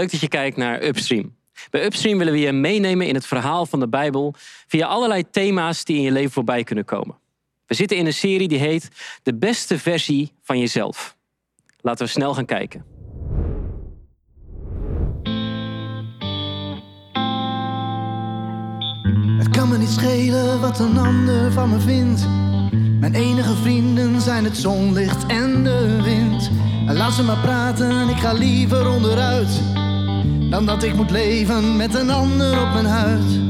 Leuk dat je kijkt naar Upstream. Bij Upstream willen we je meenemen in het verhaal van de Bijbel via allerlei thema's die in je leven voorbij kunnen komen. We zitten in een serie die heet De beste versie van jezelf. Laten we snel gaan kijken. Het kan me niet schelen wat een ander van me vindt. Mijn enige vrienden zijn het zonlicht en de wind. Laat ze maar praten, ik ga liever onderuit. Dan dat ik moet leven met een ander op mijn huid.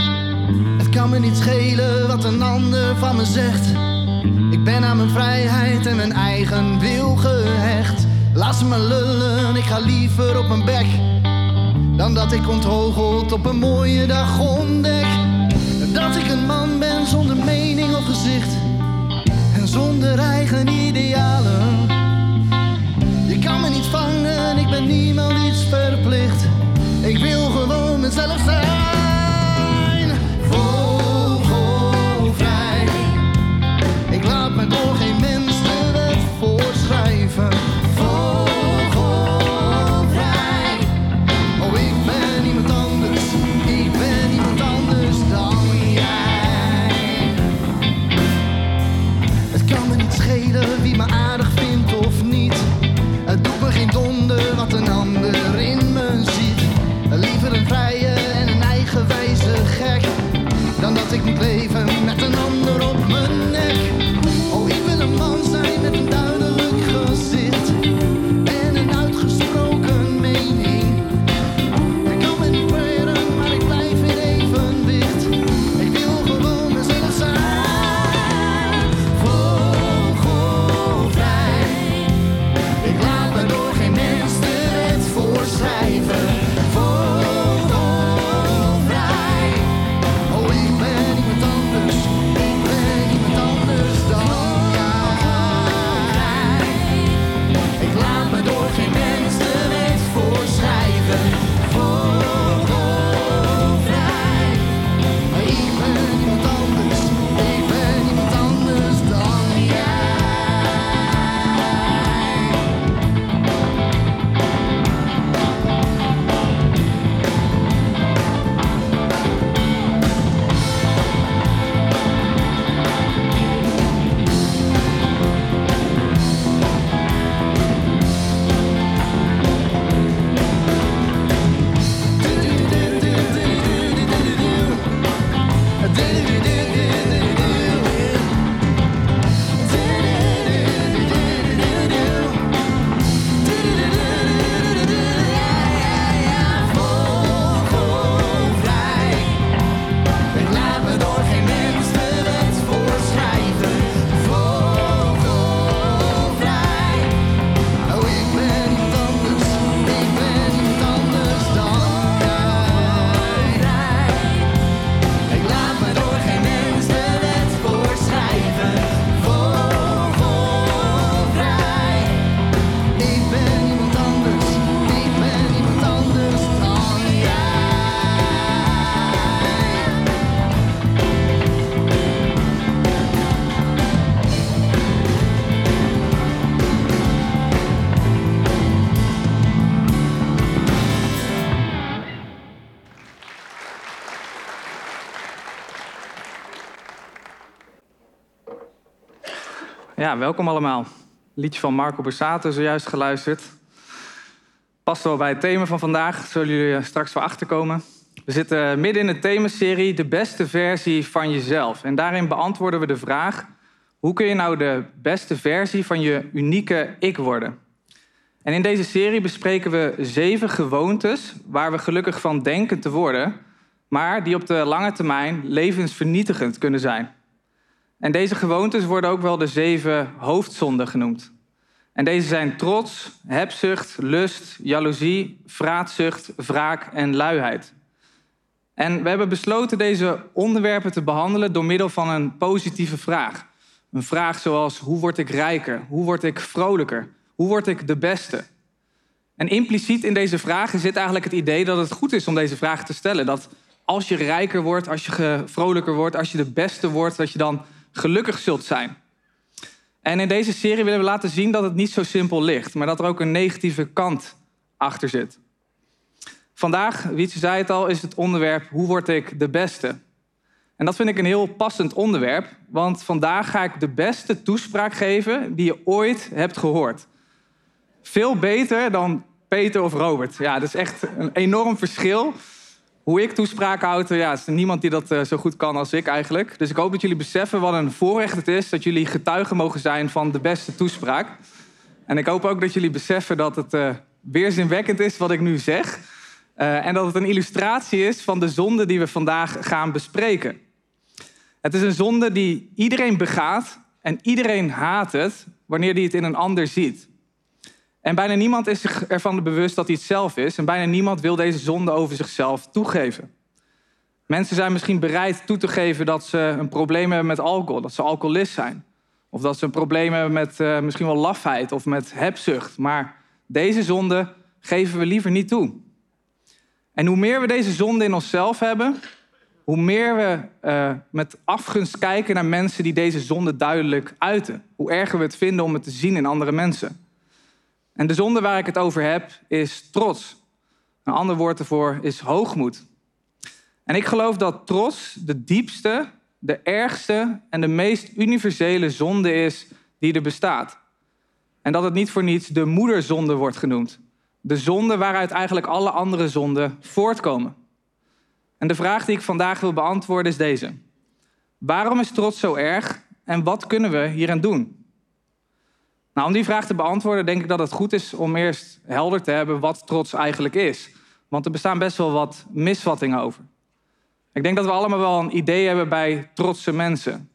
Het kan me niet schelen wat een ander van me zegt. Ik ben aan mijn vrijheid en mijn eigen wil gehecht. Laat ze maar lullen, ik ga liever op mijn bek. Dan dat ik onthoogeld op een mooie dag ontdek. Dat ik een man ben zonder mening of gezicht. En zonder eigen idealen. Je kan me niet vangen, ik ben niemand iets verplicht. Ik wil gewoon mezelf zijn. Welkom allemaal. Liedje van Marco Borsato zojuist geluisterd. Past wel bij het thema van vandaag, zullen jullie er straks wel achterkomen. We zitten midden in de themaserie De beste versie van jezelf. En daarin beantwoorden we de vraag... hoe kun je nou de beste versie van je unieke ik worden? En in deze serie bespreken we zeven gewoontes... waar we gelukkig van denken te worden... maar die op de lange termijn levensvernietigend kunnen zijn... En deze gewoontes worden ook wel de zeven hoofdzonden genoemd. En deze zijn trots, hebzucht, lust, jaloezie, vraatzucht, wraak en luiheid. En we hebben besloten deze onderwerpen te behandelen door middel van een positieve vraag. Een vraag zoals hoe word ik rijker? Hoe word ik vrolijker? Hoe word ik de beste? En impliciet in deze vragen zit eigenlijk het idee dat het goed is om deze vraag te stellen. Dat als je rijker wordt, als je vrolijker wordt, als je de beste wordt, dat je dan gelukkig zult zijn. En in deze serie willen we laten zien dat het niet zo simpel ligt, maar dat er ook een negatieve kant achter zit. Vandaag, Wietse zei het al, is het onderwerp hoe word ik de beste? En dat vind ik een heel passend onderwerp, want vandaag ga ik de beste toespraak geven die je ooit hebt gehoord. Veel beter dan Peter of Robert. Ja, dat is echt een enorm verschil. Hoe ik toespraak houd, ja, is niemand die dat eh, zo goed kan als ik eigenlijk. Dus ik hoop dat jullie beseffen wat een voorrecht het is dat jullie getuigen mogen zijn van de beste toespraak. En ik hoop ook dat jullie beseffen dat het uh, weerzinwekkend is wat ik nu zeg. En dat het een illustratie is van de zonde die we vandaag gaan bespreken. Het is een zonde die iedereen begaat en iedereen haat het wanneer hij het in een ander ziet. En bijna niemand is zich ervan bewust dat hij het zelf is. En bijna niemand wil deze zonde over zichzelf toegeven. Mensen zijn misschien bereid toe te geven dat ze een probleem hebben met alcohol, dat ze alcoholist zijn. Of dat ze een probleem hebben met uh, misschien wel lafheid of met hebzucht. Maar deze zonde geven we liever niet toe. En hoe meer we deze zonde in onszelf hebben, hoe meer we uh, met afgunst kijken naar mensen die deze zonde duidelijk uiten. Hoe erger we het vinden om het te zien in andere mensen. En de zonde waar ik het over heb is trots. Een ander woord ervoor is hoogmoed. En ik geloof dat trots de diepste, de ergste en de meest universele zonde is die er bestaat. En dat het niet voor niets de moederzonde wordt genoemd. De zonde waaruit eigenlijk alle andere zonden voortkomen. En de vraag die ik vandaag wil beantwoorden is deze. Waarom is trots zo erg en wat kunnen we hieraan doen? Nou, om die vraag te beantwoorden denk ik dat het goed is om eerst helder te hebben wat trots eigenlijk is. Want er bestaan best wel wat misvattingen over. Ik denk dat we allemaal wel een idee hebben bij trotse mensen.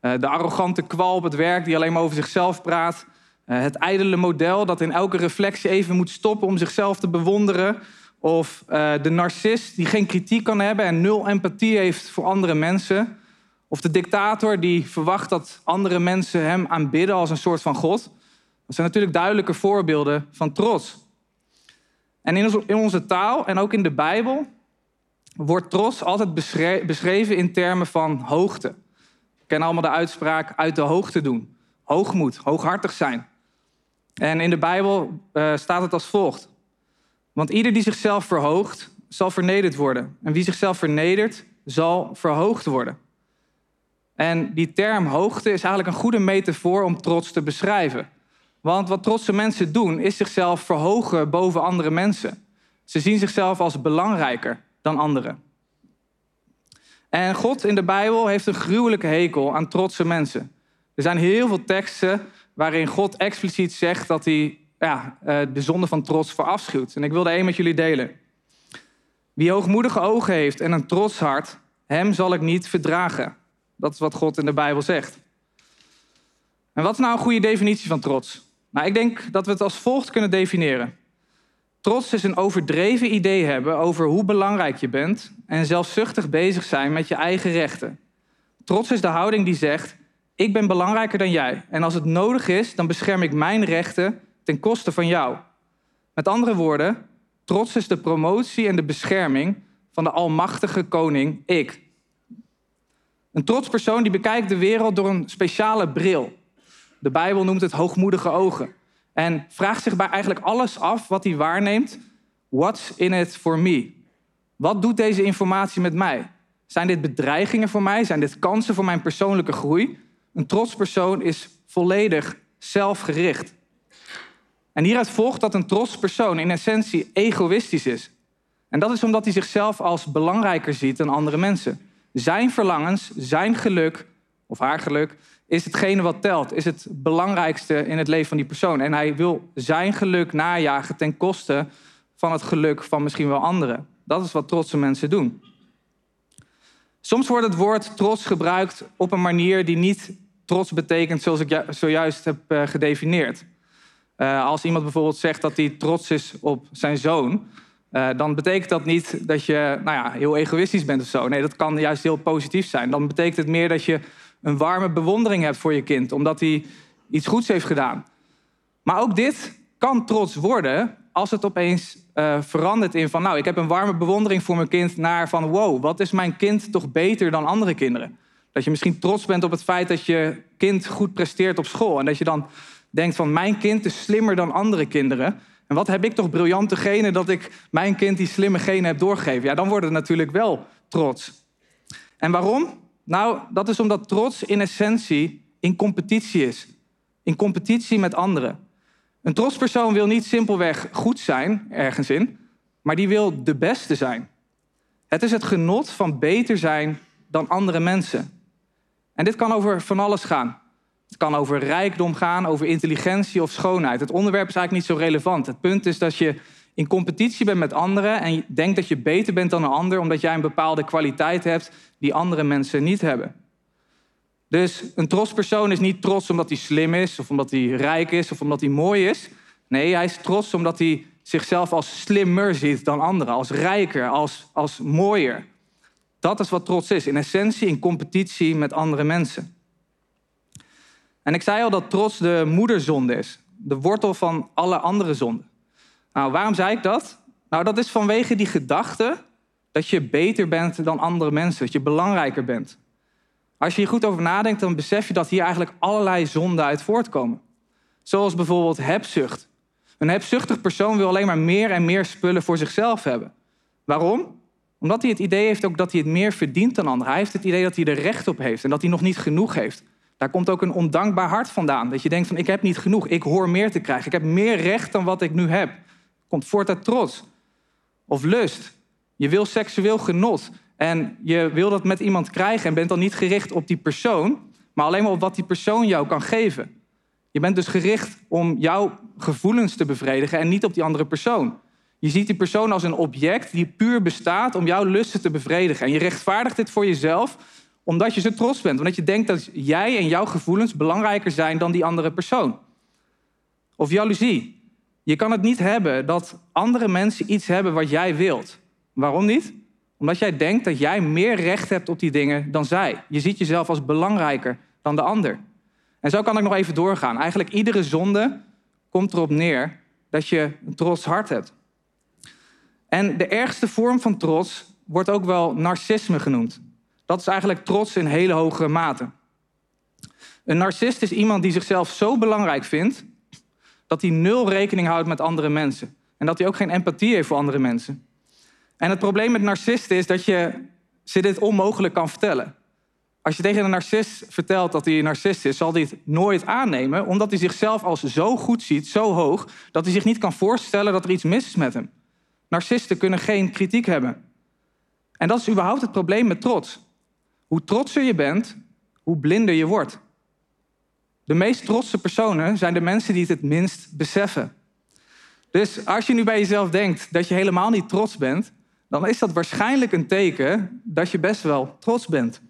Eh, de arrogante kwal op het werk die alleen maar over zichzelf praat. Eh, het ijdele model dat in elke reflectie even moet stoppen om zichzelf te bewonderen. Of uh, de narcist die geen kritiek kan hebben en nul empathie heeft voor andere mensen. Of de dictator die verwacht dat andere mensen hem aanbidden als een soort van God. Dat zijn natuurlijk duidelijke voorbeelden van trots. En in onze taal en ook in de Bijbel wordt trots altijd beschreven in termen van hoogte. We kennen allemaal de uitspraak uit de hoogte doen. Hoogmoed, hooghartig zijn. En in de Bijbel uh, staat het als volgt. Want ieder die zichzelf verhoogt, zal vernederd worden. En wie zichzelf vernedert, zal verhoogd worden. En die term hoogte is eigenlijk een goede metafoor om trots te beschrijven. Want wat trotse mensen doen, is zichzelf verhogen boven andere mensen. Ze zien zichzelf als belangrijker dan anderen. En God in de Bijbel heeft een gruwelijke hekel aan trotse mensen. Er zijn heel veel teksten waarin God expliciet zegt dat hij ja, eh, de zonde van trots verafschuwt. En ik wil er één met jullie delen. Wie hoogmoedige ogen heeft en een trots hart, hem zal ik niet verdragen. Dat is wat God in de Bijbel zegt. En wat is nou een goede definitie van trots? Nou, ik denk dat we het als volgt kunnen definiëren. Trots is een overdreven idee hebben over hoe belangrijk je bent en zelfzuchtig bezig zijn met je eigen rechten. Trots is de houding die zegt: Ik ben belangrijker dan jij en als het nodig is, dan bescherm ik mijn rechten ten koste van jou. Met andere woorden, trots is de promotie en de bescherming van de almachtige koning ik. Een trots persoon die bekijkt de wereld door een speciale bril. De Bijbel noemt het hoogmoedige ogen. En vraagt zich bij eigenlijk alles af wat hij waarneemt. What's in it for me? Wat doet deze informatie met mij? Zijn dit bedreigingen voor mij? Zijn dit kansen voor mijn persoonlijke groei? Een trots persoon is volledig zelfgericht. En hieruit volgt dat een trots persoon in essentie egoïstisch is. En dat is omdat hij zichzelf als belangrijker ziet dan andere mensen. Zijn verlangens, zijn geluk of haar geluk is hetgene wat telt, is het belangrijkste in het leven van die persoon. En hij wil zijn geluk najagen ten koste van het geluk van misschien wel anderen. Dat is wat trotse mensen doen. Soms wordt het woord trots gebruikt op een manier die niet trots betekent zoals ik zojuist heb eh, gedefinieerd. Uh, als iemand bijvoorbeeld zegt dat hij trots is op zijn zoon, uh, dan betekent dat niet dat je nou ja, heel egoïstisch bent of zo. Nee, dat kan juist heel positief zijn. Dan betekent het meer dat je een warme bewondering hebt voor je kind, omdat hij iets goeds heeft gedaan. Maar ook dit kan trots worden als het opeens uh, verandert in van, nou, ik heb een warme bewondering voor mijn kind, naar van, wow, wat is mijn kind toch beter dan andere kinderen? Dat je misschien trots bent op het feit dat je kind goed presteert op school en dat je dan denkt van, mijn kind is slimmer dan andere kinderen. En En wat heb ik toch briljante genen dat ik mijn kind die slimme genen heb doorgegeven? Ja, dan wordt het natuurlijk wel trots. En waarom? Nou, dat is omdat trots in essentie in competitie is. In competitie met anderen. Een trotspersoon wil niet simpelweg goed zijn, ergens in, maar die wil de beste zijn. Het is het genot van beter zijn dan andere mensen. En dit kan over van alles gaan. Het kan over rijkdom gaan, over intelligentie of schoonheid. Het onderwerp is eigenlijk niet zo relevant. Het punt is dat je in competitie bent met anderen en denkt dat je beter bent dan een ander omdat jij een bepaalde kwaliteit hebt die andere mensen niet hebben. Dus een trotspersoon is niet trots omdat hij slim is of omdat hij rijk is of omdat hij mooi is. Nee, hij is trots omdat hij zichzelf als slimmer ziet dan anderen, als rijker, als, als mooier. Dat is wat trots is, in essentie in competitie met andere mensen. En ik zei al dat trots de moederzonde is, de wortel van alle andere zonden. Nou, waarom zei ik dat? Nou, dat is vanwege die gedachte dat je beter bent dan andere mensen, dat je belangrijker bent. Als je hier goed over nadenkt, dan besef je dat hier eigenlijk allerlei zonden uit voortkomen. Zoals bijvoorbeeld hebzucht. Een hebzuchtig persoon wil alleen maar meer en meer spullen voor zichzelf hebben. Waarom? Omdat hij het idee heeft ook dat hij het meer verdient dan anderen. Hij heeft het idee dat hij er recht op heeft en dat hij nog niet genoeg heeft. Daar komt ook een ondankbaar hart vandaan. Dat je denkt van ik heb niet genoeg, ik hoor meer te krijgen. Ik heb meer recht dan wat ik nu heb. Komt voort uit trots. Of lust. Je wil seksueel genot. En je wil dat met iemand krijgen en bent dan niet gericht op die persoon, maar alleen maar op wat die persoon jou kan geven. Je bent dus gericht om jouw gevoelens te bevredigen en niet op die andere persoon. Je ziet die persoon als een object die puur bestaat om jouw lusten te bevredigen. En je rechtvaardigt dit voor jezelf omdat je zo trots bent. Omdat je denkt dat jij en jouw gevoelens belangrijker zijn dan die andere persoon. Of jaloezie. Je kan het niet hebben dat andere mensen iets hebben wat jij wilt. Waarom niet? Omdat jij denkt dat jij meer recht hebt op die dingen dan zij. Je ziet jezelf als belangrijker dan de ander. En zo kan ik nog even doorgaan. Eigenlijk iedere zonde komt erop neer dat je een trots hart hebt. En de ergste vorm van trots wordt ook wel narcisme genoemd. Dat is eigenlijk trots in hele hoge mate. Een narcist is iemand die zichzelf zo belangrijk vindt dat hij nul rekening houdt met andere mensen. En dat hij ook geen empathie heeft voor andere mensen. En het probleem met narcisten is dat je ze dit onmogelijk kan vertellen. Als je tegen een narcist vertelt dat hij een narcist is, zal hij het nooit aannemen, omdat hij zichzelf als zo goed ziet, zo hoog, dat hij zich niet kan voorstellen dat er iets mis is met hem. Narcisten kunnen geen kritiek hebben. En dat is überhaupt het probleem met trots. Hoe trotser je bent, hoe blinder je wordt. De meest trotse personen zijn de mensen die het het minst beseffen. Dus als je nu bij jezelf denkt dat je helemaal niet trots bent, dan is dat waarschijnlijk een teken dat je best wel trots bent.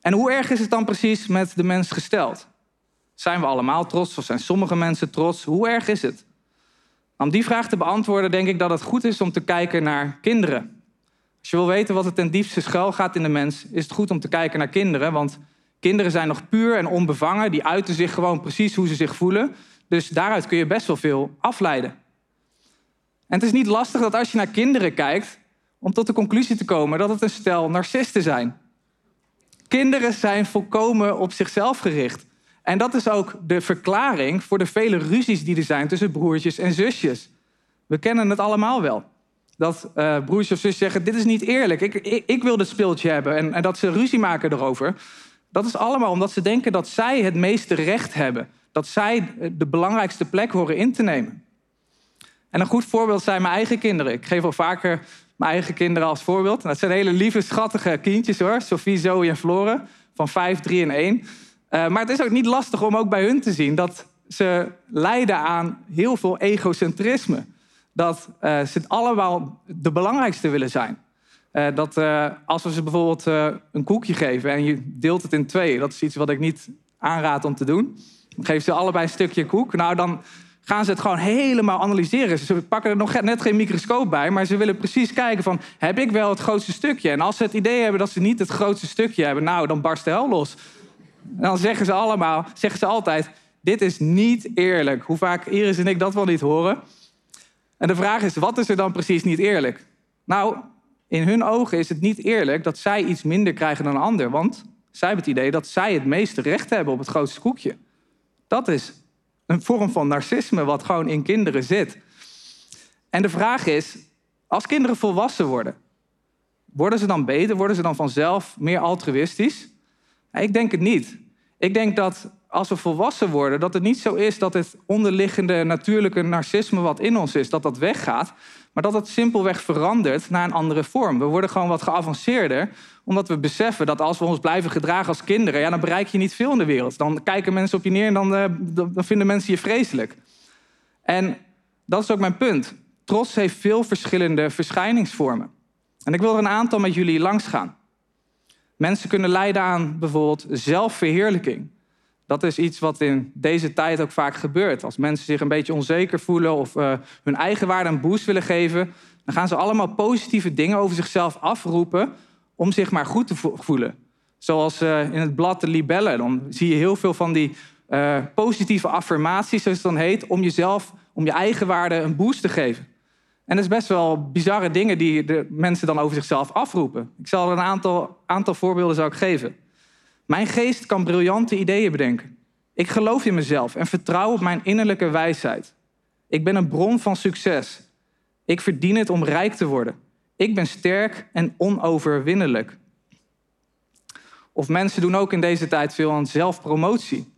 En hoe erg is het dan precies met de mens gesteld? Zijn we allemaal trots of zijn sommige mensen trots? Hoe erg is het? Om die vraag te beantwoorden, denk ik dat het goed is om te kijken naar kinderen. Als je wil weten wat het ten diepste schuil gaat in de mens, is het goed om te kijken naar kinderen. Want kinderen zijn nog puur en onbevangen. Die uiten zich gewoon precies hoe ze zich voelen. Dus daaruit kun je best wel veel afleiden. En het is niet lastig dat als je naar kinderen kijkt, om tot de conclusie te komen dat het een stel narcisten zijn. Kinderen zijn volkomen op zichzelf gericht. En dat is ook de verklaring voor de vele ruzies die er zijn tussen broertjes en zusjes. We kennen het allemaal wel. Dat uh, broertjes of zusjes zeggen: Dit is niet eerlijk, ik, ik, ik wil dit speeltje hebben. En, en dat ze ruzie maken erover. Dat is allemaal omdat ze denken dat zij het meeste recht hebben. Dat zij de belangrijkste plek horen in te nemen. En een goed voorbeeld zijn mijn eigen kinderen. Ik geef al vaker mijn eigen kinderen als voorbeeld. Dat zijn hele lieve, schattige kindjes hoor. Sophie, Zoe en Floren. Van 5, 3 en 1. Uh, maar het is ook niet lastig om ook bij hun te zien dat ze lijden aan heel veel egocentrisme. Dat uh, ze allemaal de belangrijkste willen zijn. Uh, dat als we ze bijvoorbeeld een koekje geven en je deelt het in twee, dat is iets wat ik niet aanraad om te doen. Dan geef ze allebei een stukje koek. Nou, dan gaan ze het gewoon helemaal analyseren. Ze pakken er nog net geen microscoop bij, maar ze willen precies kijken van... heb ik wel het grootste stukje? En als ze het idee hebben dat ze niet het grootste stukje hebben... nou, dan barst de hel los. En dan zeggen ze allemaal, zeggen ze altijd... dit is niet eerlijk. Hoe vaak Iris en ik dat wel niet horen. En de vraag is, wat is er dan precies niet eerlijk? Nou, in hun ogen is het niet eerlijk dat zij iets minder krijgen dan een ander. Want zij hebben het idee dat zij het meeste recht hebben op het grootste koekje. Dat is een vorm van narcisme wat gewoon in kinderen zit. En de vraag is, als kinderen volwassen worden, worden ze dan beter? Worden ze dan vanzelf meer altruïstisch? Ik denk het niet. Ik denk dat als we volwassen worden, dat het niet zo is dat het onderliggende natuurlijke narcisme wat in ons is, dat dat weggaat, maar dat het simpelweg verandert naar een andere vorm. We worden gewoon wat geavanceerder, omdat we beseffen dat als we ons blijven gedragen als kinderen, ja, dan bereik je niet veel in de wereld. Dan kijken mensen op je neer en dan, uh, dan vinden mensen je vreselijk. En dat is ook mijn punt. Trots heeft veel verschillende verschijningsvormen. En ik wil er een aantal met jullie langs gaan. Mensen kunnen lijden aan bijvoorbeeld zelfverheerlijking. Dat is iets wat in deze tijd ook vaak gebeurt. Als mensen zich een beetje onzeker voelen of uh, hun eigen waarde een boost willen geven, dan gaan ze allemaal positieve dingen over zichzelf afroepen om zich maar goed te voelen. Zoals uh, in het blad De Libellen. Dan zie je heel veel van die uh, positieve affirmaties, zoals het dan heet, om jezelf, om je eigen waarde een boost te geven. En dat is best wel bizarre dingen die de mensen dan over zichzelf afroepen. Ik zal er een aantal, aantal voorbeelden zou ik geven. Mijn geest kan briljante ideeën bedenken. Ik geloof in mezelf en vertrouw op mijn innerlijke wijsheid. Ik ben een bron van succes. Ik verdien het om rijk te worden. Ik ben sterk en onoverwinnelijk. Of mensen doen ook in deze tijd veel aan zelfpromotie.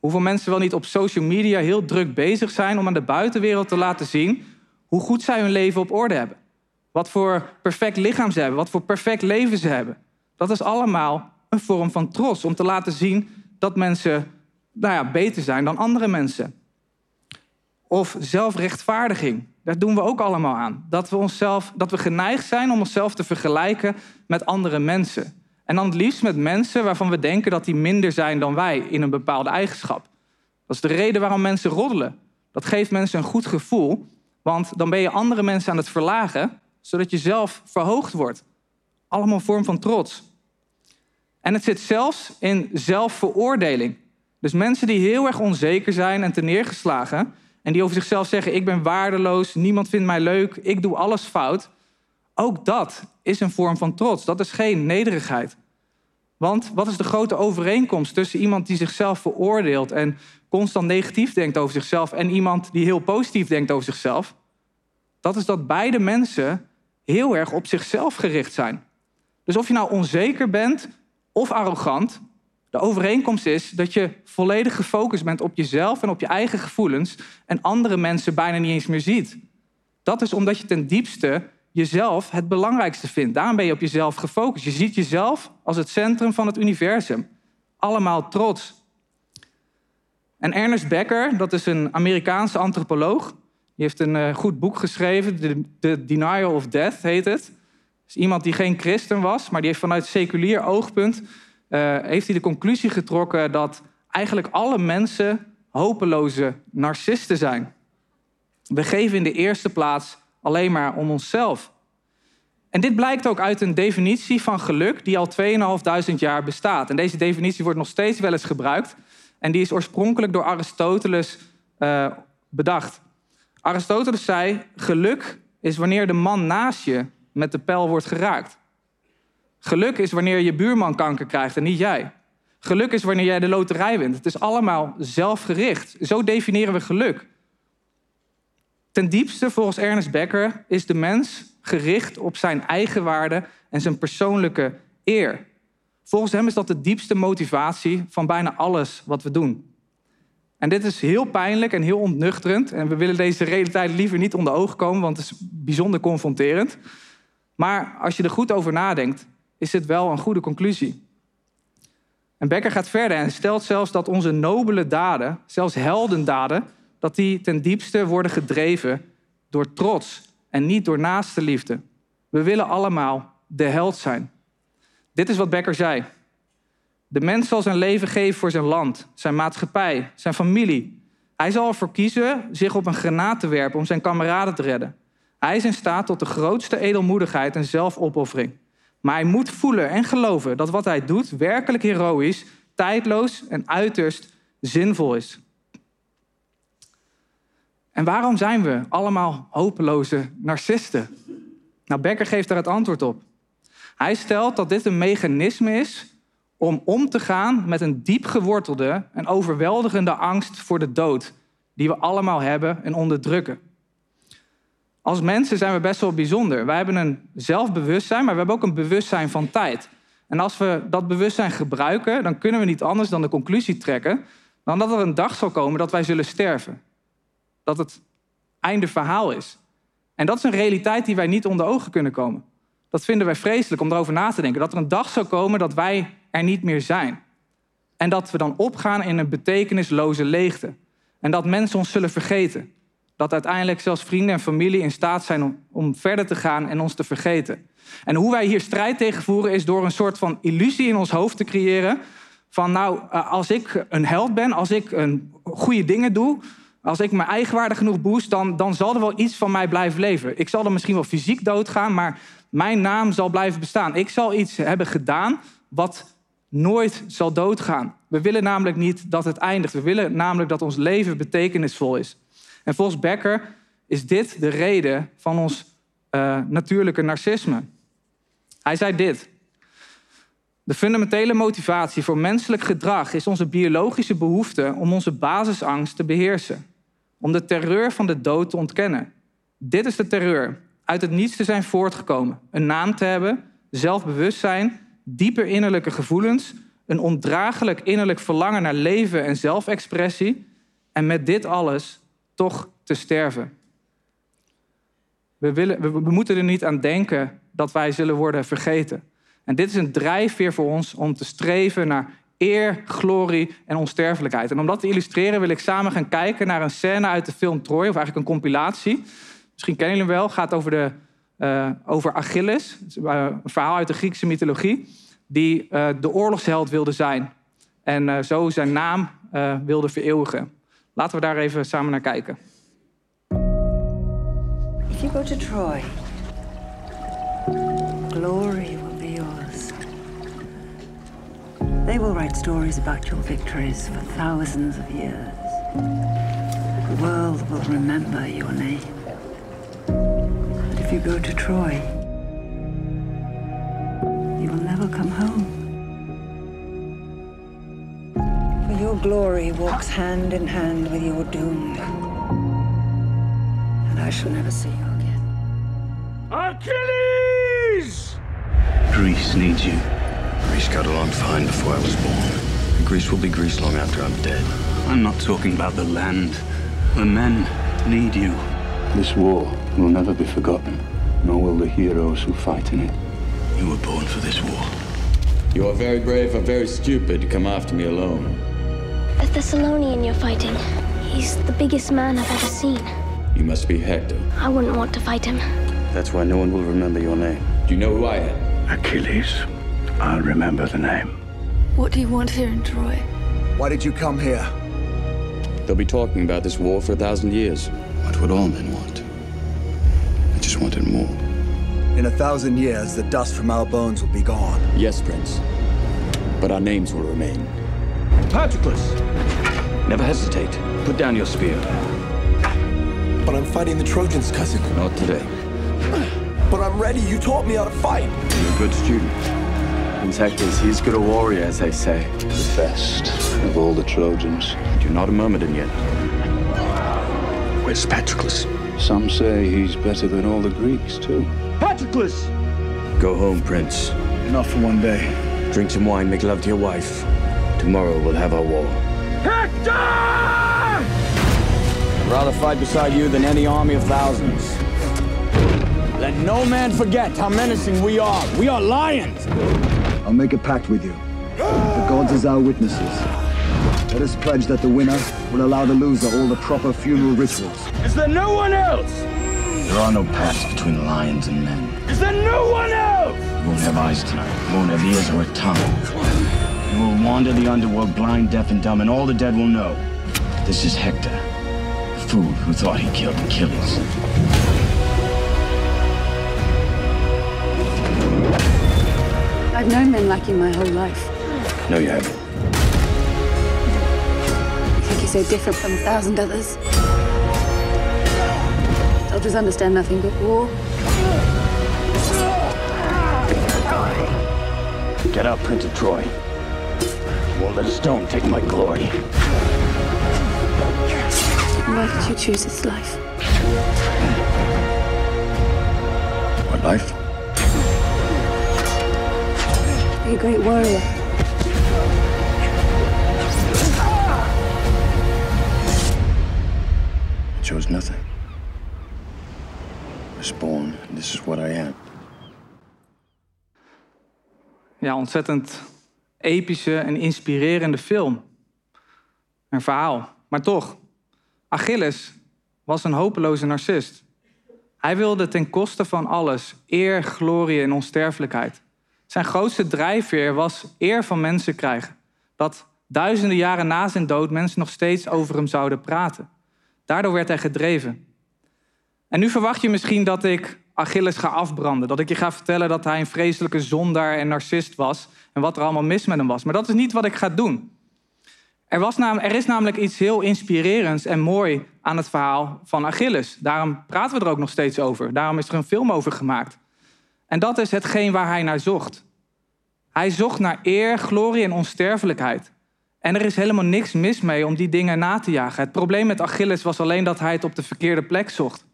Hoeveel mensen wel niet op social media heel druk bezig zijn om aan de buitenwereld te laten zien hoe goed zij hun leven op orde hebben. Wat voor perfect lichaam ze hebben, wat voor perfect leven ze hebben. Dat is allemaal een vorm van trots om te laten zien dat mensen nou ja, beter zijn dan andere mensen. Of zelfrechtvaardiging. Daar doen we ook allemaal aan. Dat we, onszelf, dat we geneigd zijn om onszelf te vergelijken met andere mensen. En dan het liefst met mensen waarvan we denken dat die minder zijn dan wij in een bepaalde eigenschap. Dat is de reden waarom mensen roddelen. Dat geeft mensen een goed gevoel, want dan ben je andere mensen aan het verlagen, zodat je zelf verhoogd wordt. Allemaal een vorm van trots. En het zit zelfs in zelfveroordeling. Dus mensen die heel erg onzeker zijn en te neergeslagen, en die over zichzelf zeggen: Ik ben waardeloos, niemand vindt mij leuk, ik doe alles fout. Ook dat is een vorm van trots. Dat is geen nederigheid. Want wat is de grote overeenkomst tussen iemand die zichzelf veroordeelt en constant negatief denkt over zichzelf en iemand die heel positief denkt over zichzelf? Dat is dat beide mensen heel erg op zichzelf gericht zijn. Dus of je nou onzeker bent of arrogant, de overeenkomst is dat je volledig gefocust bent op jezelf en op je eigen gevoelens en andere mensen bijna niet eens meer ziet. Dat is omdat je ten diepste jezelf het belangrijkste vindt. Daarom ben je op jezelf gefocust. Je ziet jezelf als het centrum van het universum. Allemaal trots. En Ernest Becker, dat is een Amerikaanse antropoloog, die heeft een eh, goed boek geschreven, The Denial of Death heet het is iemand die geen christen was, maar die heeft vanuit seculier oogpunt uh, heeft hij de conclusie getrokken dat eigenlijk alle mensen hopeloze narcisten zijn. We geven in de eerste plaats alleen maar om onszelf. En dit blijkt ook uit een definitie van geluk die al 2.500 jaar bestaat. En deze definitie wordt nog steeds wel eens gebruikt. En die is oorspronkelijk door Aristoteles uh, bedacht. Aristoteles zei: geluk is wanneer de man naast je met de pijl wordt geraakt. Geluk is wanneer je buurman kanker krijgt en niet jij. Geluk is wanneer jij de loterij wint. Het is allemaal zelfgericht. Zo definiëren we geluk. Ten diepste, volgens Ernest Becker, is de mens gericht op zijn eigen waarde en zijn persoonlijke eer. Volgens hem is dat de diepste motivatie van bijna alles wat we doen. En dit is heel pijnlijk en heel ontnuchterend. En we willen deze realiteit liever niet onder ogen komen, want het is bijzonder confronterend. Maar als je er goed over nadenkt, is het wel een goede conclusie. En Becker gaat verder en stelt zelfs dat onze nobele daden, zelfs heldendaden, dat die ten diepste worden gedreven door trots en niet door naaste liefde. We willen allemaal de held zijn. Dit is wat Becker zei. De mens zal zijn leven geven voor zijn land, zijn maatschappij, zijn familie. Hij zal ervoor kiezen zich op een granaat te werpen om zijn kameraden te redden. Hij is in staat tot de grootste edelmoedigheid en zelfopoffering. Maar hij moet voelen en geloven dat wat hij doet werkelijk heroïs, tijdloos en uiterst zinvol is. En waarom zijn we allemaal hopeloze narcisten? Nou, Becker geeft daar het antwoord op. Hij stelt dat dit een mechanisme is om om te gaan met een diep gewortelde en overweldigende angst voor de dood, die we allemaal hebben en onderdrukken. Als mensen zijn we best wel bijzonder. Wij hebben een zelfbewustzijn, maar we hebben ook een bewustzijn van tijd. En als we dat bewustzijn gebruiken, dan kunnen we niet anders dan de conclusie trekken dan dat er een dag zal komen dat wij zullen sterven. Dat het einde verhaal is. En dat is een realiteit die wij niet onder ogen kunnen komen. Dat vinden wij vreselijk om erover na te denken. Dat er een dag zal komen dat wij er niet meer zijn. En dat we dan opgaan in een betekenisloze leegte. En dat mensen ons zullen vergeten. Dat uiteindelijk zelfs vrienden en familie in staat zijn om, om verder te gaan en ons te vergeten. En hoe wij hier strijd tegen voeren is door een soort van illusie in ons hoofd te creëren. Van nou, eh, als ik een held ben, als ik een goede dingen doe, als ik mijn eigenwaarde genoeg boost, dan, dan zal er wel iets van mij blijven leven. Ik zal dan misschien wel fysiek doodgaan, maar mijn naam zal blijven bestaan. Ik zal iets hebben gedaan wat nooit zal doodgaan. We willen namelijk niet dat het eindigt. We willen namelijk dat ons leven betekenisvol is. En volgens Becker is dit de reden van ons uh, natuurlijke narcisme. Hij zei dit. De fundamentele motivatie voor menselijk gedrag is onze biologische behoefte om onze basisangst te beheersen. Om de terreur van de dood te ontkennen. Dit is de terreur. Uit het niets te zijn voortgekomen. Een naam te hebben, zelfbewustzijn, diepe innerlijke gevoelens, een ondraaglijk innerlijk verlangen naar leven en zelfexpressie. En met dit alles toch te sterven. We, willen, we, moeten er niet aan denken dat wij zullen worden vergeten. En dit is een drijfveer voor ons om te streven naar eer, glorie en onsterfelijkheid. En om dat te illustreren wil ik samen gaan kijken naar een scène uit de film Troy, of eigenlijk een compilatie. Misschien kennen jullie hem wel. Gaat over, de, uh, over Achilles, uh, een verhaal uit de Griekse mythologie, die uh, de oorlogsheld wilde zijn. En zo zijn naam wilde vereeuwigen. Laten we daar even samen naar kijken. If you go to Troy, glory will be yours. They will write stories about your victories for thousands of years. The world will remember your name. But if you go to Troy, you will never come home. Your glory walks hand in hand with your doom. And I shall never see you again. Achilles! Greece needs you. Greece got along fine before I was born. Greece will be Greece long after I'm dead. I'm not talking about the land. The men need you. This war will never be forgotten, nor will the heroes who fight in it. You were born for this war. You are very brave and very stupid to come after me alone. A Thessalonian you're fighting. He's the biggest man I've ever seen. You must be Hector. I wouldn't want to fight him. That's why no one will remember your name. Do you know who I am? Achilles. I'll remember the name. What do you want here in Troy? Why did you come here? They'll be talking about this war for a thousand years. What would all men want? I just wanted more. In a thousand years, the dust from our bones will be gone. Yes, Prince. But our names will remain. Patroclus! Never hesitate. Put down your spear. But I'm fighting the Trojans, cousin. Not today. But I'm ready. You taught me how to fight. You're a good student. Prince Hector's he's good a warrior, as they say. The best of all the Trojans. You're not a Myrmidon yet. Where's Patroclus? Some say he's better than all the Greeks, too. Patroclus! Go home, Prince. Enough for one day. Drink some wine, make love to your wife. Tomorrow we'll have our war. Hector! I'd rather fight beside you than any army of thousands. Let no man forget how menacing we are. We are lions. I'll make a pact with you. The gods as our witnesses. Let us pledge that the winner will allow the loser all the proper funeral rituals. Is there no one else? There are no paths between lions and men. Is there no one else? You won't have eyes tonight. You won't have ears or a tongue. You will wander the underworld blind, deaf, and dumb, and all the dead will know. This is Hector, the fool who thought he killed Achilles. I've known men like you my whole life. No, you haven't. I think you're so different from a thousand others. Soldiers understand nothing but war. Get out, Prince of Troy. Won't let a stone take my glory. Why did you choose this life? What life? Be a great warrior. I chose nothing. I was born, and this is what I am. Ja, ontzettend epische en inspirerende film. Een verhaal. Maar toch, Achilles was een hopeloze narcist. Hij wilde ten koste van alles eer, glorie en onsterfelijkheid. Zijn grootste drijfveer was eer van mensen krijgen. Dat duizenden jaren na zijn dood mensen nog steeds over hem zouden praten. Daardoor werd hij gedreven. En nu verwacht je misschien dat ik Achilles ga afbranden. Dat ik je ga vertellen dat hij een vreselijke zondaar en narcist was. En wat er allemaal mis met hem was. Maar dat is niet wat ik ga doen. Er, was nam, er is namelijk iets heel inspirerends en mooi aan het verhaal van Achilles. Daarom praten we er ook nog steeds over. Daarom is er een film over gemaakt. En dat is hetgeen waar hij naar zocht. Hij zocht naar eer, glorie en onsterfelijkheid. En er is helemaal niks mis mee om die dingen na te jagen. Het probleem met Achilles was alleen dat hij het op de verkeerde plek zocht.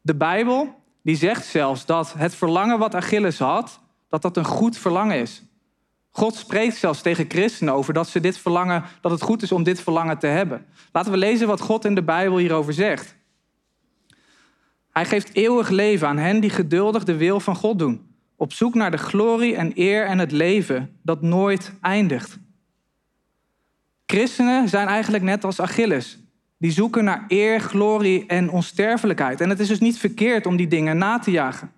De Bijbel die zegt zelfs dat het verlangen wat Achilles had, dat dat een goed verlangen is. God spreekt zelfs tegen christenen over dat, ze dit verlangen, dat het goed is om dit verlangen te hebben. Laten we lezen wat God in de Bijbel hierover zegt. Hij geeft eeuwig leven aan hen die geduldig de wil van God doen. Op zoek naar de glorie en eer en het leven dat nooit eindigt. Christenen zijn eigenlijk net als Achilles. Die zoeken naar eer, glorie en onsterfelijkheid. En het is dus niet verkeerd om die dingen na te jagen.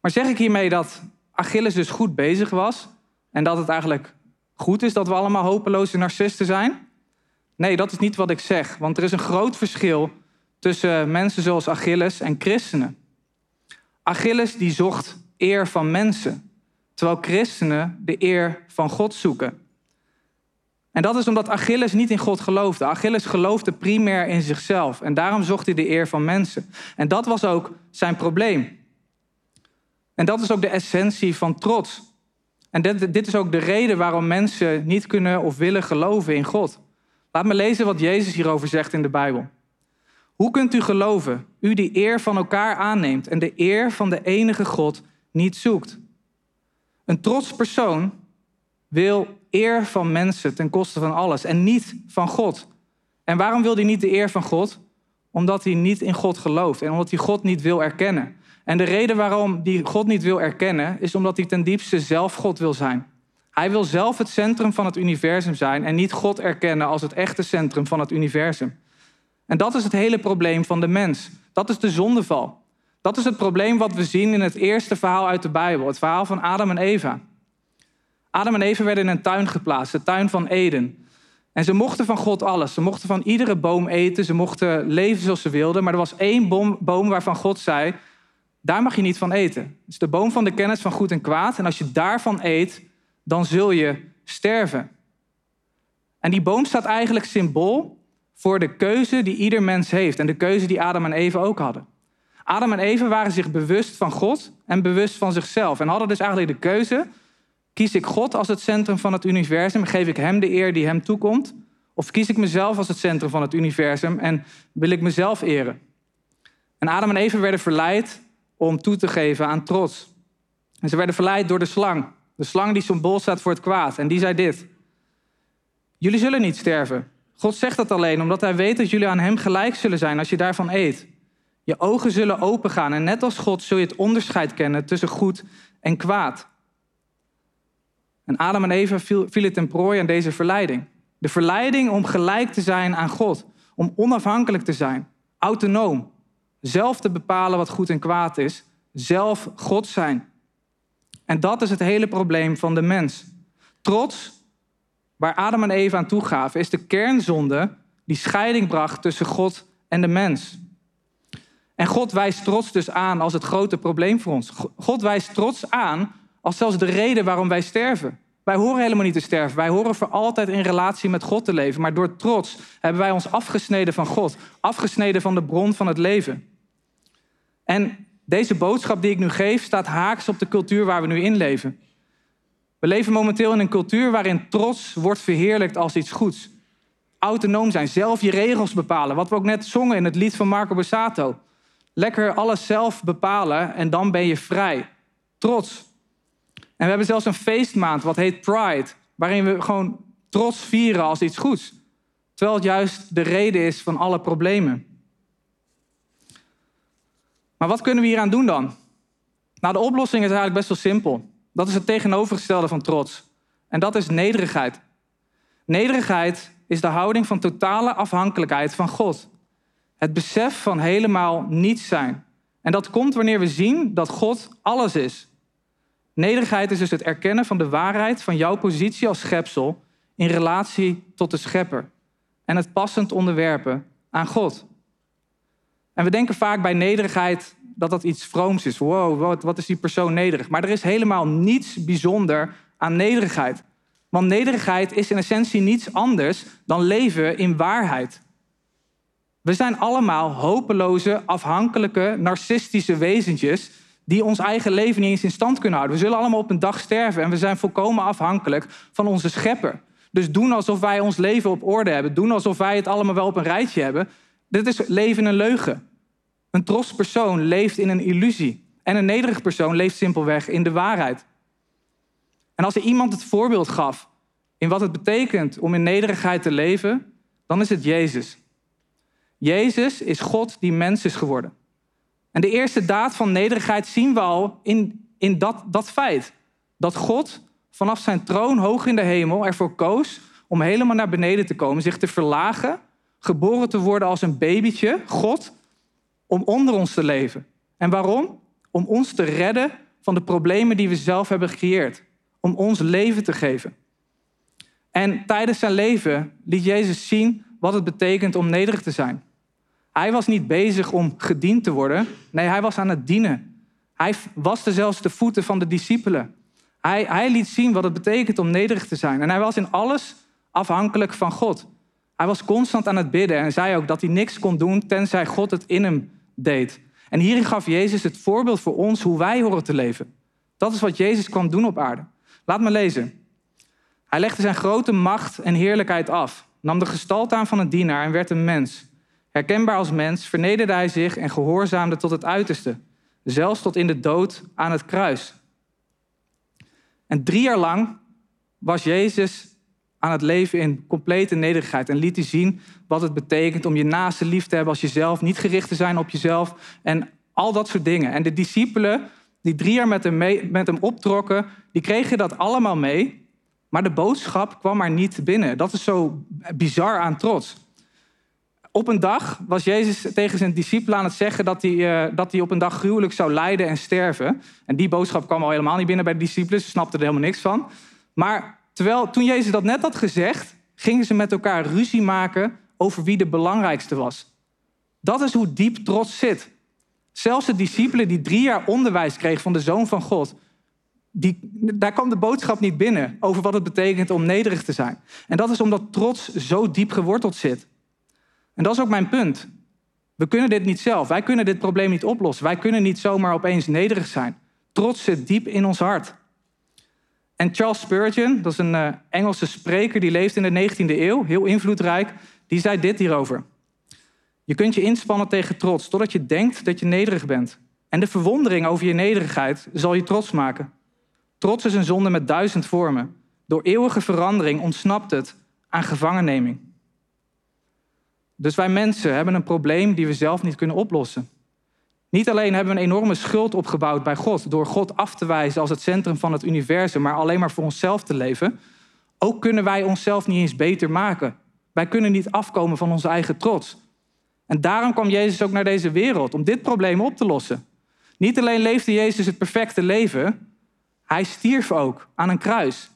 Maar zeg ik hiermee dat Achilles dus goed bezig was en dat het eigenlijk goed is dat we allemaal hopeloze narcisten zijn? Nee, dat is niet wat ik zeg, want er is een groot verschil tussen mensen zoals Achilles en christenen. Achilles die zocht eer van mensen, terwijl christenen de eer van God zoeken. En dat is omdat Achilles niet in God geloofde. Achilles geloofde primair in zichzelf en daarom zocht hij de eer van mensen. En dat was ook zijn probleem. En dat is ook de essentie van trots. En dit, dit is ook de reden waarom mensen niet kunnen of willen geloven in God. Laat me lezen wat Jezus hierover zegt in de Bijbel. Hoe kunt u geloven, u die eer van elkaar aanneemt en de eer van de enige God niet zoekt? Een trots persoon wil eer van mensen ten koste van alles en niet van God. En waarom wil hij niet de eer van God? Omdat hij niet in God gelooft en omdat hij God niet wil erkennen. En de reden waarom hij God niet wil erkennen is omdat hij ten diepste zelf God wil zijn. Hij wil zelf het centrum van het universum zijn en niet God erkennen als het echte centrum van het universum. En dat is het hele probleem van de mens. Dat is de zondeval. Dat is het probleem wat we zien in het eerste verhaal uit de Bijbel, het verhaal van Adam en Eva. Adam en Eva werden in een tuin geplaatst, de tuin van Eden. En ze mochten van God alles. Ze mochten van iedere boom eten. Ze mochten leven zoals ze wilden. Maar er was één boom, waarvan God zei: daar mag je niet van eten. Het is de boom van de kennis van goed en kwaad. En als je daarvan eet, dan zul je sterven. En die boom staat eigenlijk symbool voor de keuze die ieder mens heeft. En de keuze die Adam en Eva ook hadden. Adam en Eva waren zich bewust van God en bewust van zichzelf. En hadden dus eigenlijk de keuze Kies ik God als het centrum van het universum? Geef ik Hem de eer die Hem toekomt? Of kies ik mezelf als het centrum van het universum en wil ik mezelf eren? En Adam en Eva werden verleid om toe te geven aan trots. En ze werden verleid door de slang. De slang die symbool staat voor het kwaad. En die zei dit. Jullie zullen niet sterven. God zegt dat alleen omdat hij weet dat jullie aan hem gelijk zullen zijn als je daarvan eet. Je ogen zullen opengaan en net als God zul je het onderscheid kennen tussen goed en kwaad. En Adam en Eva viel, viel ten prooi aan deze verleiding. De verleiding om gelijk te zijn aan God. Om onafhankelijk te zijn. Autonoom. Zelf te bepalen wat goed en kwaad is. Zelf God zijn. En dat is het hele probleem van de mens. Trots, waar Adam en Eva aan toegaven, is de kernzonde die scheiding bracht tussen God en de mens. En God wijst trots dus aan als het grote probleem voor ons. God wijst trots aan als zelfs de reden waarom wij sterven. Wij horen helemaal niet te sterven. Wij horen voor altijd in relatie met God te leven. Maar door trots hebben wij ons afgesneden van God. Afgesneden van de bron van het leven. En deze boodschap die ik nu geef staat haaks op de cultuur waar we nu in leven. We leven momenteel in een cultuur waarin trots wordt verheerlijkt als iets goeds. Autonoom zijn, zelf je regels bepalen. Wat we ook net zongen in het lied van Marco Borsato. Lekker alles zelf bepalen en dan ben je vrij. Trots. En we hebben zelfs een feestmaand wat heet Pride, waarin we gewoon trots vieren als iets goeds. Terwijl het juist de reden is van alle problemen. Maar wat kunnen we hier aan doen dan? Nou, de oplossing is eigenlijk best wel simpel. Dat is het tegenovergestelde van trots. En dat is nederigheid. Nederigheid is de houding van totale afhankelijkheid van God. Het besef van helemaal niets zijn. En dat komt wanneer we zien dat God alles is. Nederigheid is dus het erkennen van de waarheid van jouw positie als schepsel in relatie tot de schepper. En het passend onderwerpen aan God. En we denken vaak bij nederigheid dat dat iets vrooms is. Wow, wat, wat is die persoon nederig? Maar er is helemaal niets bijzonder aan nederigheid. Want nederigheid is in essentie niets anders dan leven in waarheid. We zijn allemaal hopeloze, afhankelijke, narcistische wezentjes die ons eigen leven niet eens in stand kunnen houden. We zullen allemaal op een dag sterven en we zijn volkomen afhankelijk van onze schepper. Dus doen alsof wij ons leven op orde hebben. Doen alsof wij het allemaal wel op een rijtje hebben. Dit is leven een leugen. Een trots persoon leeft in een illusie. En een nederig persoon leeft simpelweg in de waarheid. En als er iemand het voorbeeld gaf in wat het betekent om in nederigheid te leven, dan is het Jezus. Jezus is God die mens is geworden. En de eerste daad van nederigheid zien we al in, in dat, dat feit. Dat God vanaf zijn troon hoog in de hemel ervoor koos om helemaal naar beneden te komen, zich te verlagen, geboren te worden als een babytje, God, om onder ons te leven. En waarom? Om ons te redden van de problemen die we zelf hebben gecreëerd. Om ons leven te geven. En tijdens zijn leven liet Jezus zien wat het betekent om nederig te zijn. Hij was niet bezig om gediend te worden. Nee, hij was aan het dienen. Hij waste zelfs de voeten van de discipelen. Hij, hij liet zien wat het betekent om nederig te zijn. En hij was in alles afhankelijk van God. Hij was constant aan het bidden en zei ook dat hij niks kon doen tenzij God het in hem deed. En hierin gaf Jezus het voorbeeld voor ons hoe wij horen te leven. Dat is wat Jezus kwam doen op aarde. Laat me lezen. Hij legde zijn grote macht en heerlijkheid af, nam de gestalte aan van een dienaar en werd een mens. Herkenbaar als mens vernederde hij zich en gehoorzaamde tot het uiterste, zelfs tot in de dood aan het kruis. En drie jaar lang was Jezus aan het leven in complete nederigheid en liet hij zien wat het betekent om je naaste lief te hebben als jezelf, niet gericht te zijn op jezelf en al dat soort dingen. En de discipelen die drie jaar met hem, met hem optrokken, die kregen dat allemaal mee, maar de boodschap kwam maar niet binnen. Dat is zo bizar aan trots. Op een dag was Jezus tegen zijn discipelen aan het zeggen dat hij, uh, dat hij op een dag gruwelijk zou lijden en sterven. En die boodschap kwam al helemaal niet binnen bij de discipelen, ze snapten er helemaal niks van. Maar terwijl toen Jezus dat net had gezegd, gingen ze met elkaar ruzie maken over wie de belangrijkste was. Dat is hoe diep trots zit. Zelfs de discipelen die drie jaar onderwijs kregen van de Zoon van God, die, daar kwam de boodschap niet binnen over wat het betekent om nederig te zijn. En dat is omdat trots zo diep geworteld zit. En dat is ook mijn punt. We kunnen dit niet zelf. Wij kunnen dit probleem niet oplossen. Wij kunnen niet zomaar opeens nederig zijn. Trots zit diep in ons hart. En Charles Spurgeon, dat is een uh, Engelse spreker die leeft in de 19e eeuw, heel invloedrijk, die zei dit hierover. Je kunt je inspannen tegen trots totdat je denkt dat je nederig bent. En de verwondering over je nederigheid zal je trots maken. Trots is een zonde met duizend vormen. Door eeuwige verandering ontsnapt het aan gevangenneming. Dus wij mensen hebben een probleem die we zelf niet kunnen oplossen. Niet alleen hebben we een enorme schuld opgebouwd bij God door God af te wijzen als het centrum van het universum, maar alleen maar voor onszelf te leven. Ook kunnen wij onszelf niet eens beter maken. Wij kunnen niet afkomen van onze eigen trots. En daarom kwam Jezus ook naar deze wereld om dit probleem op te lossen. Niet alleen leefde Jezus het perfecte leven, hij stierf ook aan een kruis.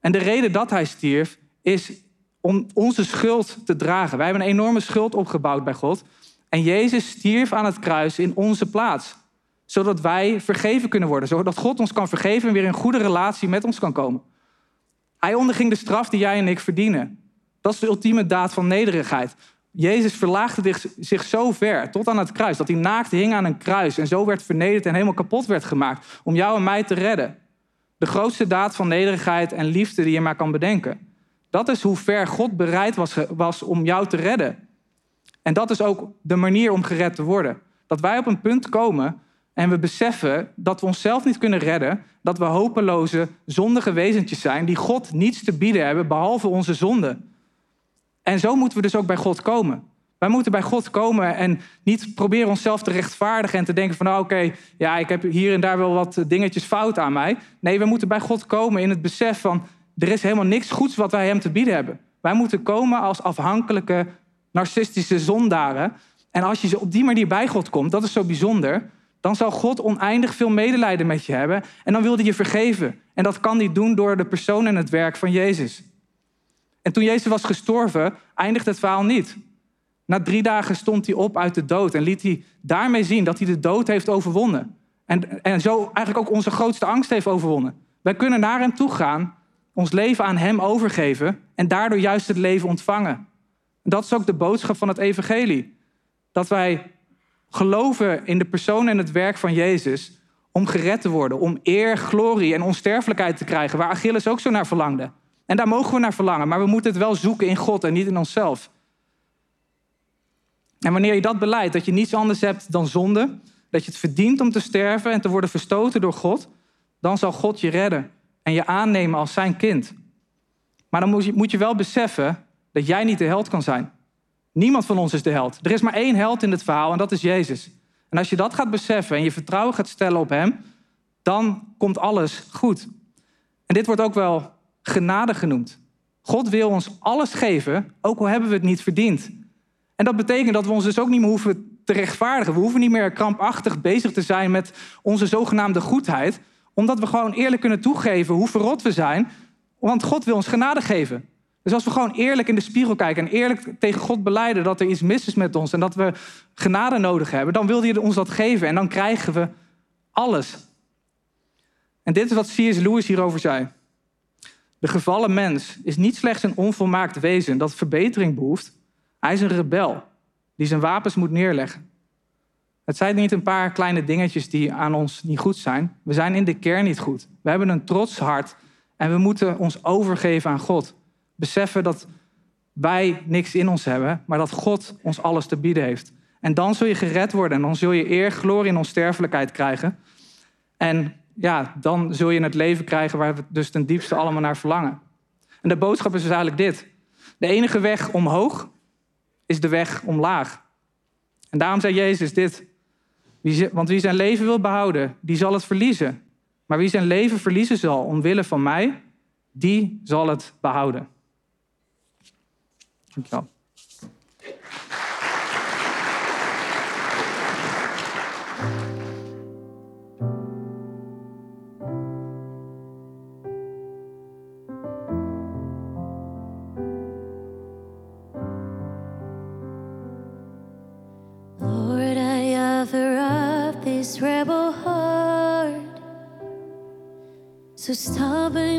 En de reden dat hij stierf is om onze schuld te dragen. Wij hebben een enorme schuld opgebouwd bij God. En Jezus stierf aan het kruis in onze plaats. Zodat wij vergeven kunnen worden. Zodat God ons kan vergeven en weer in goede relatie met ons kan komen. Hij onderging de straf die jij en ik verdienen. Dat is de ultieme daad van nederigheid. Jezus verlaagde zich zo ver tot aan het kruis. Dat hij naakt hing aan een kruis. En zo werd vernederd en helemaal kapot werd gemaakt. Om jou en mij te redden. De grootste daad van nederigheid en liefde die je maar kan bedenken. Dat is hoe ver God bereid was, was om jou te redden. En dat is ook de manier om gered te worden. Dat wij op een punt komen en we beseffen dat we onszelf niet kunnen redden, dat we hopeloze, zondige wezentjes zijn die God niets te bieden hebben behalve onze zonde. En zo moeten we dus ook bij God komen. Wij moeten bij God komen en niet proberen onszelf te rechtvaardigen en te denken van nou oké, ja, ik heb hier en daar wel wat dingetjes fout aan mij. Nee, we moeten bij God komen in het besef van er is helemaal niks goeds wat wij hem te bieden hebben. Wij moeten komen als afhankelijke, narcistische zondaren. En als je op die manier bij God komt, dat is zo bijzonder, dan zal God oneindig veel medelijden met je hebben en dan wil hij je vergeven. En dat kan hij doen door de persoon en het werk van Jezus. En toen Jezus was gestorven, eindigt het verhaal niet. Na drie dagen stond hij op uit de dood en liet hij daarmee zien dat hij de dood heeft overwonnen. En, en zo eigenlijk ook onze grootste angst heeft overwonnen. Wij kunnen naar hem toe gaan, ons leven aan hem overgeven en daardoor juist het leven ontvangen. En dat is ook de boodschap van het evangelie. Dat wij geloven in de persoon en het werk van Jezus om gered te worden, om eer, glorie en onsterfelijkheid te krijgen, waar Achilles ook zo naar verlangde. En daar mogen we naar verlangen, maar we moeten het wel zoeken in God en niet in onszelf. En wanneer je dat beleidt, dat je niets anders hebt dan zonde, dat je het verdient om te sterven en te worden verstoten door God, dan zal God je redden en je aannemen als zijn kind. Maar dan moet je, moet je wel beseffen dat jij niet de held kan zijn. Niemand van ons is de held. Er is maar één held in het verhaal en dat is Jezus. En als je dat gaat beseffen en je vertrouwen gaat stellen op Hem, dan komt alles goed. En dit wordt ook wel genade genoemd. God wil ons alles geven, ook al hebben we het niet verdiend. En dat betekent dat we ons dus ook niet meer hoeven te rechtvaardigen. We hoeven niet meer krampachtig bezig te zijn met onze zogenaamde goedheid, omdat we gewoon eerlijk kunnen toegeven hoe verrot we zijn, want God wil ons genade geven. Dus als we gewoon eerlijk in de spiegel kijken en eerlijk tegen God beleiden dat er iets mis is met ons en dat we genade nodig hebben, dan wil hij ons dat geven en dan krijgen we alles. En dit is wat C.S. Lewis hierover zei. De gevallen mens is niet slechts een onvolmaakt wezen dat verbetering behoeft. Hij is een rebel die zijn wapens moet neerleggen. Het zijn niet een paar kleine dingetjes die aan ons niet goed zijn. We zijn in de kern niet goed. We hebben een trots hart en we moeten ons overgeven aan God. Beseffen dat wij niks in ons hebben, maar dat God ons alles te bieden heeft. En dan zul je gered worden en dan zul je eer, glorie en onsterfelijkheid krijgen. En ja, dan zul je het leven krijgen waar we dus ten diepste allemaal naar verlangen. En de boodschap is dus eigenlijk dit. De enige weg omhoog is de weg omlaag. En daarom zei Jezus dit. Want wie zijn leven wil behouden, die zal het verliezen. Maar wie zijn leven verliezen zal omwille van mij, die zal het behouden. Dankjewel. So stubborn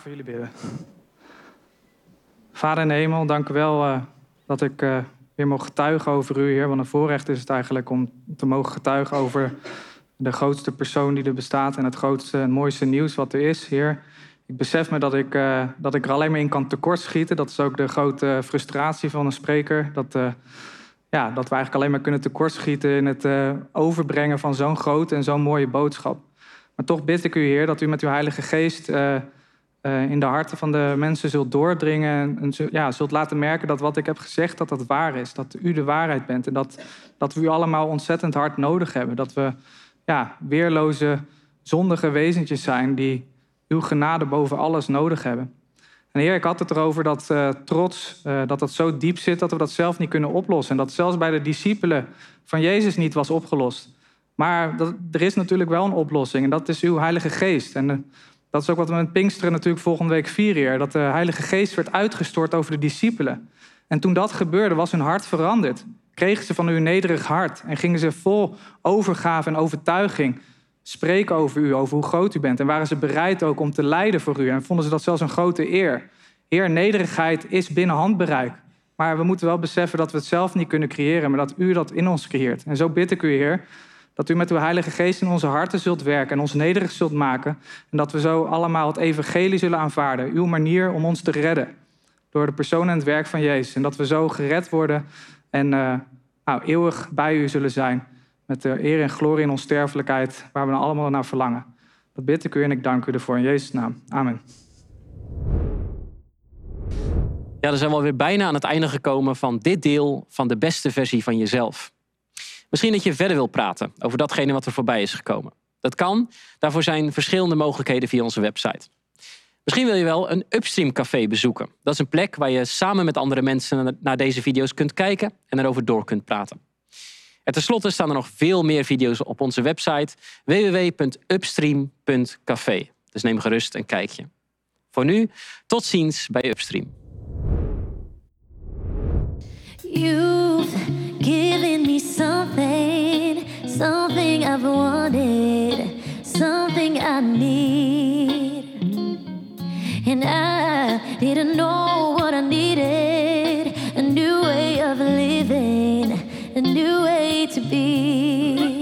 voor jullie bidden. Vader in hemel, dank u wel uh, dat ik uh, weer mag getuigen over u, Heer. Wat een voorrecht is het eigenlijk om te mogen getuigen over de grootste persoon die er bestaat en het grootste en mooiste nieuws wat er is, Heer. Ik besef me dat ik, uh, dat ik er alleen maar in kan tekortschieten. Dat is ook de grote frustratie van een spreker. Dat, ja, dat we eigenlijk alleen maar kunnen tekortschieten in het overbrengen van zo'n grote en zo'n mooie boodschap. Maar toch bid ik u, Heer, dat u met uw Heilige Geest uh, in de harten van de mensen zult doordringen. En, en ja, zult laten merken dat wat ik heb gezegd, dat dat waar is. Dat u de waarheid bent. En dat, dat we u allemaal ontzettend hard nodig hebben. Dat we ja, weerloze, zondige wezentjes zijn die uw genade boven alles nodig hebben. En Heer, ik had het erover dat uh, trots, dat dat zo diep zit dat we dat zelf niet kunnen oplossen. En dat zelfs bij de discipelen van Jezus niet was opgelost. Maar dat, er is natuurlijk wel een oplossing en dat is uw Heilige Geest. En dat is ook wat we met Pinksteren natuurlijk volgende week vieren. Dat de Heilige Geest werd uitgestort over de discipelen. En toen dat gebeurde, was hun hart veranderd. Kregen ze van uw nederig hart en gingen ze vol overgave en overtuiging spreken over u, over hoe groot u bent. En waren ze bereid ook om te lijden voor u. En vonden ze dat zelfs een grote eer. Heer, nederigheid is binnen handbereik. Maar we moeten wel beseffen dat we het zelf niet kunnen creëren, maar dat u dat in ons creëert. En zo bid ik u, Heer, dat u met uw Heilige Geest in onze harten zult werken en ons nederig zult maken. En dat we zo allemaal het evangelie zullen aanvaarden. Uw manier om ons te redden. Door de persoon en het werk van Jezus. En dat we zo gered worden en uh, nou, eeuwig bij u zullen zijn. Met de eer en glorie in onsterfelijkheid, waar we allemaal naar verlangen. Dat bid ik u en ik dank u ervoor in Jezus' naam. Amen. Ja, dan zijn we alweer bijna aan het einde gekomen van dit deel van de beste versie van jezelf. Misschien dat je verder wil praten over datgene wat er voorbij is gekomen. Dat kan. Daarvoor zijn verschillende mogelijkheden via onze website. Misschien wil je wel een Upstream Café bezoeken. Dat is een plek waar je samen met andere mensen naar deze video's kunt kijken en erover door kunt praten. En tenslotte staan er nog veel meer video's op onze website www.upstream.café. Dus neem gerust een kijkje. Voor nu, tot ziens bij Upstream. Given me something, something I've wanted, something I need. And I didn't know what I needed a new way of living, a new way to be.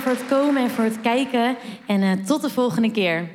Voor het komen en voor het kijken. En eh, tot de volgende keer.